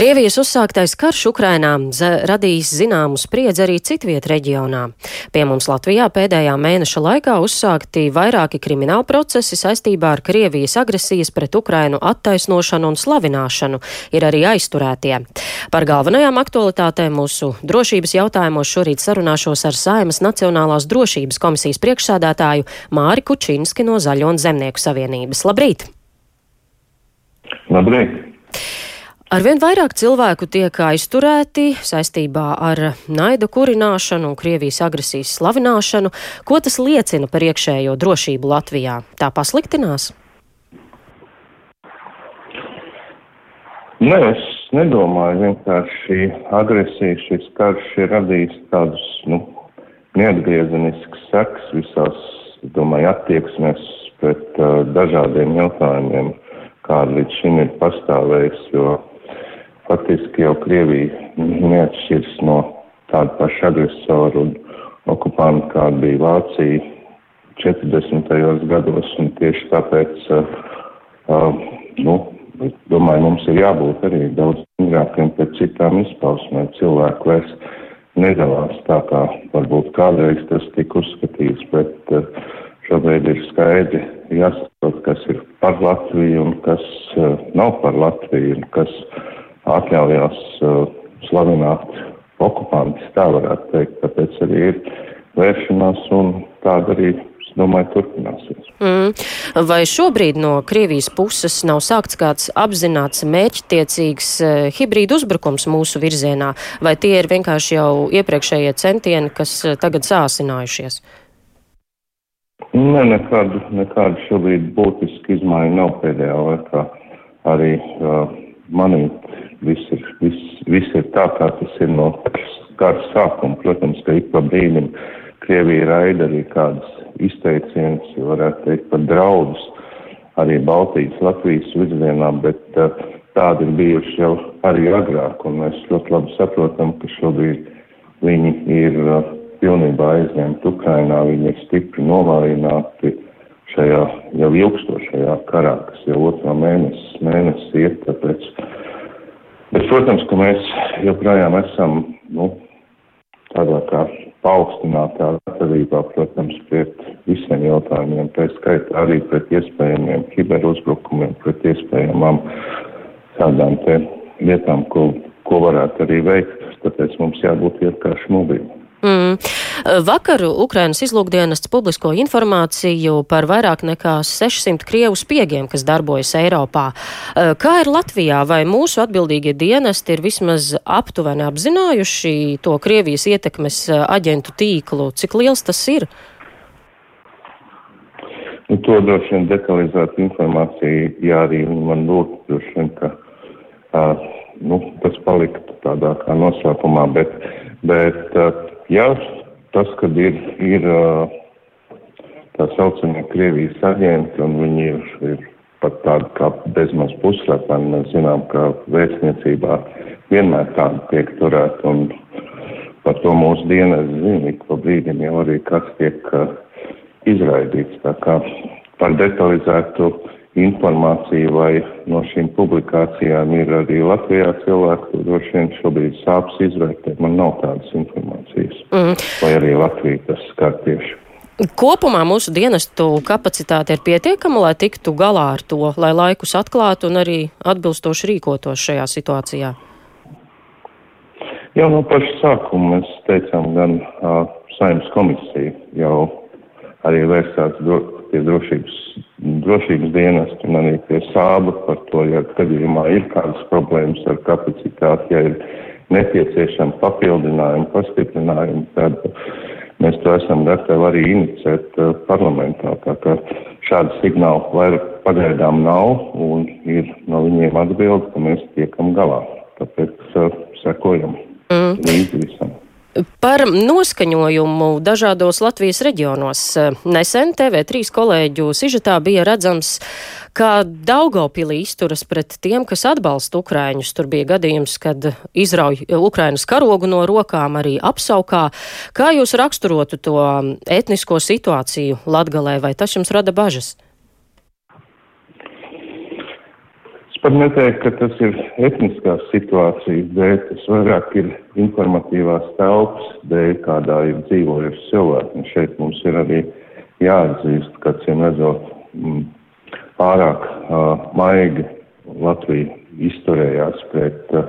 Krievijas uzsāktais karš Ukrainā radījis zināmu spriedzi arī citviet reģionā. Pie mums Latvijā pēdējā mēneša laikā uzsākti vairāki krimināla procesi saistībā ar Krievijas agresijas pret Ukrainu attaisnošanu un slavināšanu, ir arī aizturētie. Par galvenajām aktualitātēm mūsu drošības jautājumos šorīt sarunāšos ar Saimas Nacionālās drošības komisijas priekšsādātāju Māri Kučinski no Zaļo un Zemnieku savienības. Labrīt! Labrīt! Arvien vairāk cilvēku tiek aizturēti saistībā ar naida kurināšanu un Krievijas agresijas slavināšanu. Ko tas liecina par iekšējo drošību Latvijā? Tā pasliktinās? Nē, es nedomāju. Vienkārši šī agresija, šis karš ir radījis tādus nu, neatgriezenisks seks visās, domāju, attieksmēs pret uh, dažādiem jautājumiem, kāda līdz šim ir pastāvējis. Faktiski jau Krievija neatšķirs no tāda paša agresora un okupanta, kāda bija Vācija 40. gados, un tieši tāpēc, uh, nu, domāju, mums ir jābūt arī daudz stingrākiem pret citām izpausmēm. Cilvēku vairs nedalās tā, kā varbūt kādreiz tas tika uzskatīts, bet uh, šobrīd ir skaidri jāsaprot, kas ir par Latviju un kas uh, nav par Latviju un kas uh, atļaujās uh, slavināt okupantus, tā varētu teikt. Tāpēc arī ir vēršanās un tāda arī, es domāju, turpināsies. Mm. Vai šobrīd no Krievijas puses nav sākts kāds apzināts mērķtiecīgs uh, hibrīdu uzbrukums mūsu virzienā, vai tie ir vienkārši jau iepriekšējie centieni, kas uh, tagad sāsinājušies? Nē, nekādu, nekādu šobrīd būtisku izmaiņu nav pēdējā laikā. Arī uh, manīt viss ir, viss, viss ir tā, kā tas ir no kara sākuma. Protams, ka ik pa brīdim Krievija raida arī kādas izteicienas, varētu teikt, par draudus arī Baltijas, Latvijas virzienā, bet uh, tādi ir bijuši jau arī agrāk, un mēs ļoti labi saprotam, ka šobrīd viņi ir uh, pilnībā aizņemti Ukrainā, viņi ir stipri novājināti šajā jau ilgstošajā karā, kas jau otrā mēnesis, mēnesis iet, tāpēc Bet, protams, ka mēs joprojām esam nu, tādā kā paaugstinātā gatavībā, protams, pret visiem jautājumiem, tā skaitā arī pret iespējamiem kiberuzbrukumiem, pret iespējamām tādām lietām, ko, ko varētu arī veikt, tāpēc mums jābūt vienkārši mobiliem. Mm. Vakar Ukrainas izlūkdienests publisko informāciju par vairāk nekā 600 krievu spiegiem, kas darbojas Eiropā. Kā ir Latvijā, vai mūsu atbildīgie dienesti ir vismaz aptuveni apzinājuši to Krievijas ietekmes aģentu tīklu? Cik liels tas ir? Nu, to droši vien detalizētu informāciju, jā, arī man lūgt, droši vien, ka uh, nu, tas paliktu tādā kā noslēpumā, bet, bet uh, Jā, tas, kad ir, ir tā saucamie Krievijas aģenti, un viņi ir, ir pat tādi kā bezmaz puslepeni, mēs zinām, ka vēstniecībā vienmēr tādi tiek turēti, un par to mūsu dienas zina, ik pa brīdim jau arī kāds tiek izraidīts. Tā kā par detalizētu informāciju vai no šīm publikācijām ir arī Latvijā cilvēki, droši vien šobrīd sāpes izvērtēt. Man nav tādas informācijas. Mm. Vai arī Latvija tas skar tieši. Kopumā mūsu dienestu kapacitāte ir pietiekama, lai tiktu galā ar to, lai laikus atklātu un arī atbilstoši rīkotos šajā situācijā. Jau no paša sākuma mēs teicām, gan uh, saimnes komisija jau arī vērsās dro, pie drošības drošības dienestu un arī pie sāba par to, ja gadījumā ir kādas problēmas ar kapacitāti, ja ir nepieciešama papildinājuma, pastiprinājuma, tad mēs to esam gatavi arī inicēt uh, parlamentā. Tā kā šādu signālu vairāk pagaidām nav un ir no viņiem atbildi, ka mēs tiekam galā. Tāpēc uh, sekojam mm. līdzi visam. Par noskaņojumu dažādos Latvijas reģionos. Nesen TV3 kolēģu sižetā bija redzams, kā Daugopilī izturas pret tiem, kas atbalsta Ukraiņus. Tur bija gadījums, kad izrauj Ukrainas karogu no rokām arī apsaukā. Kā jūs raksturotu to etnisko situāciju Latgalē, vai tas jums rada bažas? Pat neteiktu, ka tas ir etniskās situācijas dēļ, tas vairāk ir informatīvās telpas dēļ, kādā ir dzīvojuši cilvēki. Un šeit mums ir arī jāatzīst, ka, cien redzot, mm, pārāk uh, maigi Latvija izturējās pret uh,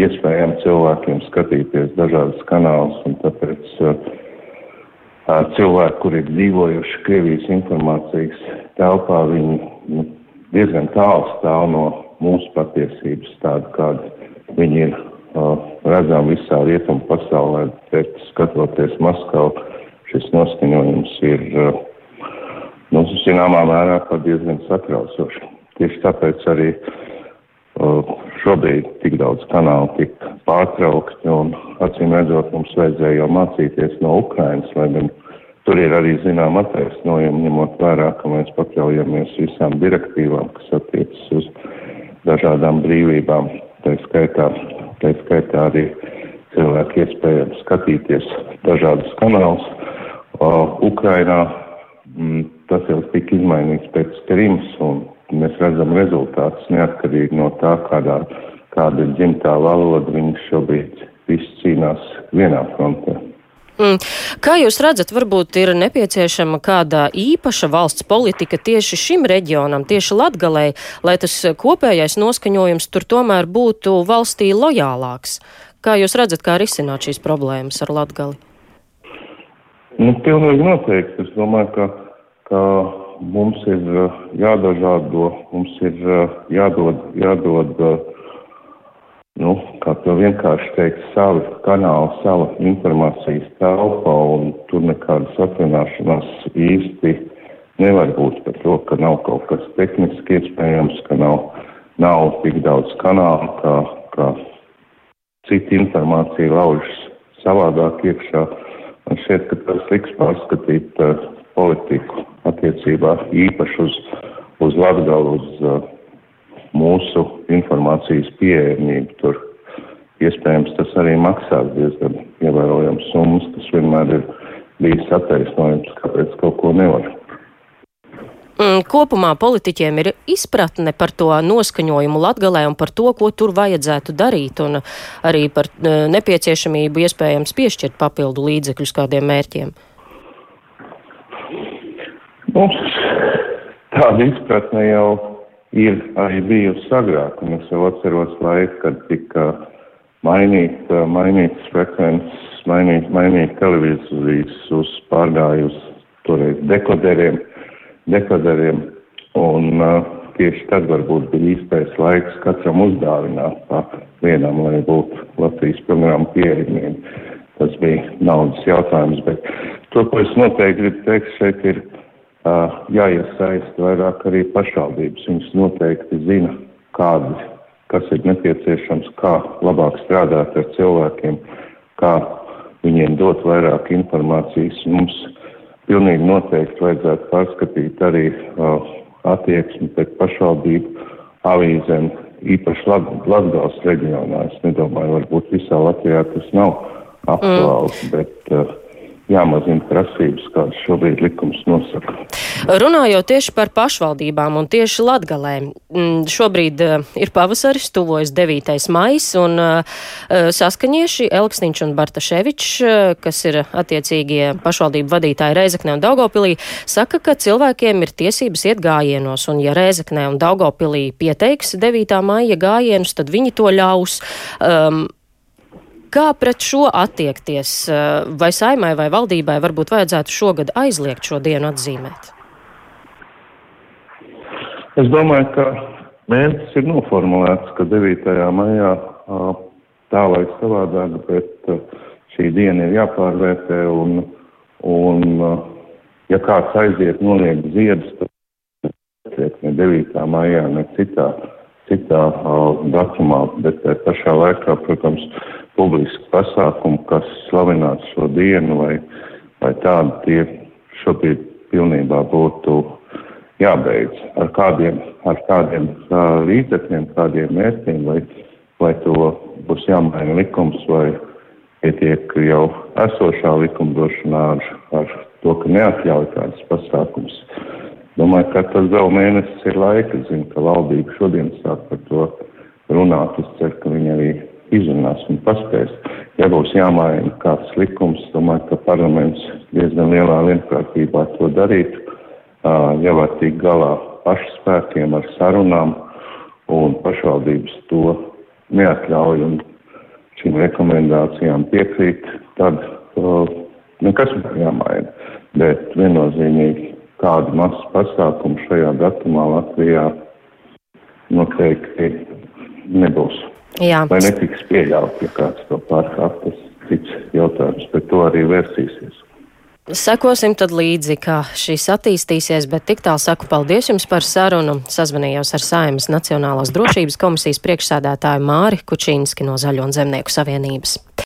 iespējām cilvēkiem skatīties dažādas kanālus, un tāpēc uh, cilvēki, kuri ir dzīvojuši Krievijas informācijas telpā, viņi nu, diezgan tālu stāv no mūsu patiesības, tāda kāda viņi ir uh, redzami visā rietumu pasaulē, bet skatoties Maskavu, šis noskaņojums ir, uh, nu, zināmā mērā pat diezgan satraucoši. Tieši tāpēc arī uh, šobrīd tik daudz kanālu tika pārtraukti un acīm redzot mums vajadzēja jau mācīties no Ukrainas, lai gan Tur ir arī zinām attaisnojumi, ņemot vērā, ka mēs pakļaujamies visām direktīvām, kas attiecas uz dažādām brīvībām. Tā skaitā, tā skaitā arī cilvēki iespējams skatīties dažādus kanālus. Uh, Ukrainā mm, tas jau tika izmainīts pēc Krimas, un mēs redzam rezultātus neatkarīgi no tā, kādā, kāda ir dzimtā valoda, viņš šobrīd viss cīnās vienā frontē. Mm. Kā jūs redzat, varbūt ir nepieciešama kāda īpaša valsts politika tieši šim reģionam, tieši Latgalei, lai tas kopējais noskaņojums tur tomēr būtu valstī lojālāks? Kā jūs redzat, kā risināt šīs problēmas ar Latgali? Nu, pilnīgi noteikti. Es domāju, ka, ka mums ir jādažādo, mums ir jādod, jādod nu, to vienkārši teikt, savi kanāli, sava informācijas telpa, un tur nekādas atrunāšanās īsti nevar būt par to, ka nav kaut kas tehniski iespējams, ka nav, nav tik daudz kanālu, kā, kā cita informācija laužas savādāk iekšā. Man šķiet, ka tas liks pārskatīt uh, politiku attiecībā īpaši uz, uz Latgalu, uz uh, mūsu informācijas pieejamību. Tur iespējams tas arī maksās diezgan ievērojams summas. Tas vienmēr ir bijis attaisnojums, kāpēc kaut ko nevar. Mm, kopumā politiķiem ir izpratne par to noskaņojumu Latgalē un par to, ko tur vajadzētu darīt, un arī par e, nepieciešamību iespējams piešķirt papildu līdzekļus kādiem mērķiem. Mums tāda izpratne jau ir arī bijusi agrāk, un es jau atceros laiku, kad tika mainīt, mainītas frekvences, mainīt, mainīt televīzijas uz pārgājus toreiz dekoderiem, dekoderiem, un uh, tieši tad varbūt bija īstais laiks katram uzdāvināt pa vienam, lai būtu Latvijas programma pieejamība. Tas bija naudas jautājums, bet to, ko es noteikti gribu teikt, šeit ir jāiesaist vairāk arī pašvaldības. Viņas noteikti zina, kādi, kas ir nepieciešams, kā labāk strādāt ar cilvēkiem, kā viņiem dot vairāk informācijas. Mums pilnīgi noteikti vajadzētu pārskatīt arī uh, attieksmi pret pašvaldību avīzēm, īpaši Latgales reģionā. Es nedomāju, varbūt visā Latvijā tas nav aktuāls, mm. bet uh, jāmazina prasības, kādas šobrīd likums nosaka. Runājot tieši par pašvaldībām un tieši Latgalē, mm, šobrīd uh, ir pavasaris, tuvojas 9. mais, un uh, saskaņieši Elksniņš un Bartaševičs, kas ir attiecīgie pašvaldību vadītāji Reizeknē un Daugopilī, saka, ka cilvēkiem ir tiesības iet gājienos, un ja Reizeknē un Daugopilī pieteiks 9. maija gājienus, tad viņi to ļaus. Um, Kā pret šo attiekties? Eh, vai saimai vai valdībai varbūt vajadzētu šogad aizliegt šo dienu atzīmēt? Es domāju, ka mērķis ir noformulēts, ka 9. maijā tā vai savādāk, bet šī diena ir jāpārvērtē un, un ja kāds aiziet noliek ziedus, tad ne 9. maijā, ne citā, citā datumā, bet pašā laikā, protams, publiski pasākumi, kas slavinātu šo dienu, vai, vai tādi tie šobrīd pilnībā būtu jābeidz. Ar kādiem, ar kādiem uh, līdzekļiem, kādiem mērķiem, vai, vai to būs jāmaina likums, vai pietiek jau esošā likumdošanā ar, ar to, ka neatļauj tādas pasākums. Domāju, ka tas vēl mēnesis ir laika. Zinu, ka valdība šodien sāk par to runāt. Es ceru, ka viņi arī izrunās un paspēs. Ja būs jāmaina kāds likums, domāju, ka parlaments diezgan lielā vienprātībā to darītu. Ja var tikt galā pašspēkiem ar sarunām un pašvaldības to neatļauj un šīm rekomendācijām piekrīt, tad uh, nekas nav jāmaina. Bet viennozīmīgi kādu masu pasākumu šajā datumā Latvijā noteikti nebūs. Jā. Vai netiks pieļaut, ja kāds to pārkāp, tas cits jautājums, bet to arī vērsīsies. Sekosim tad līdzi, kā šis attīstīsies, bet tik tālu saku paldies jums par sarunu. Sazvanījos ar Saimas Nacionālās drošības komisijas priekšsādātāju Māri Kučīnski no Zaļo un Zemnieku savienības.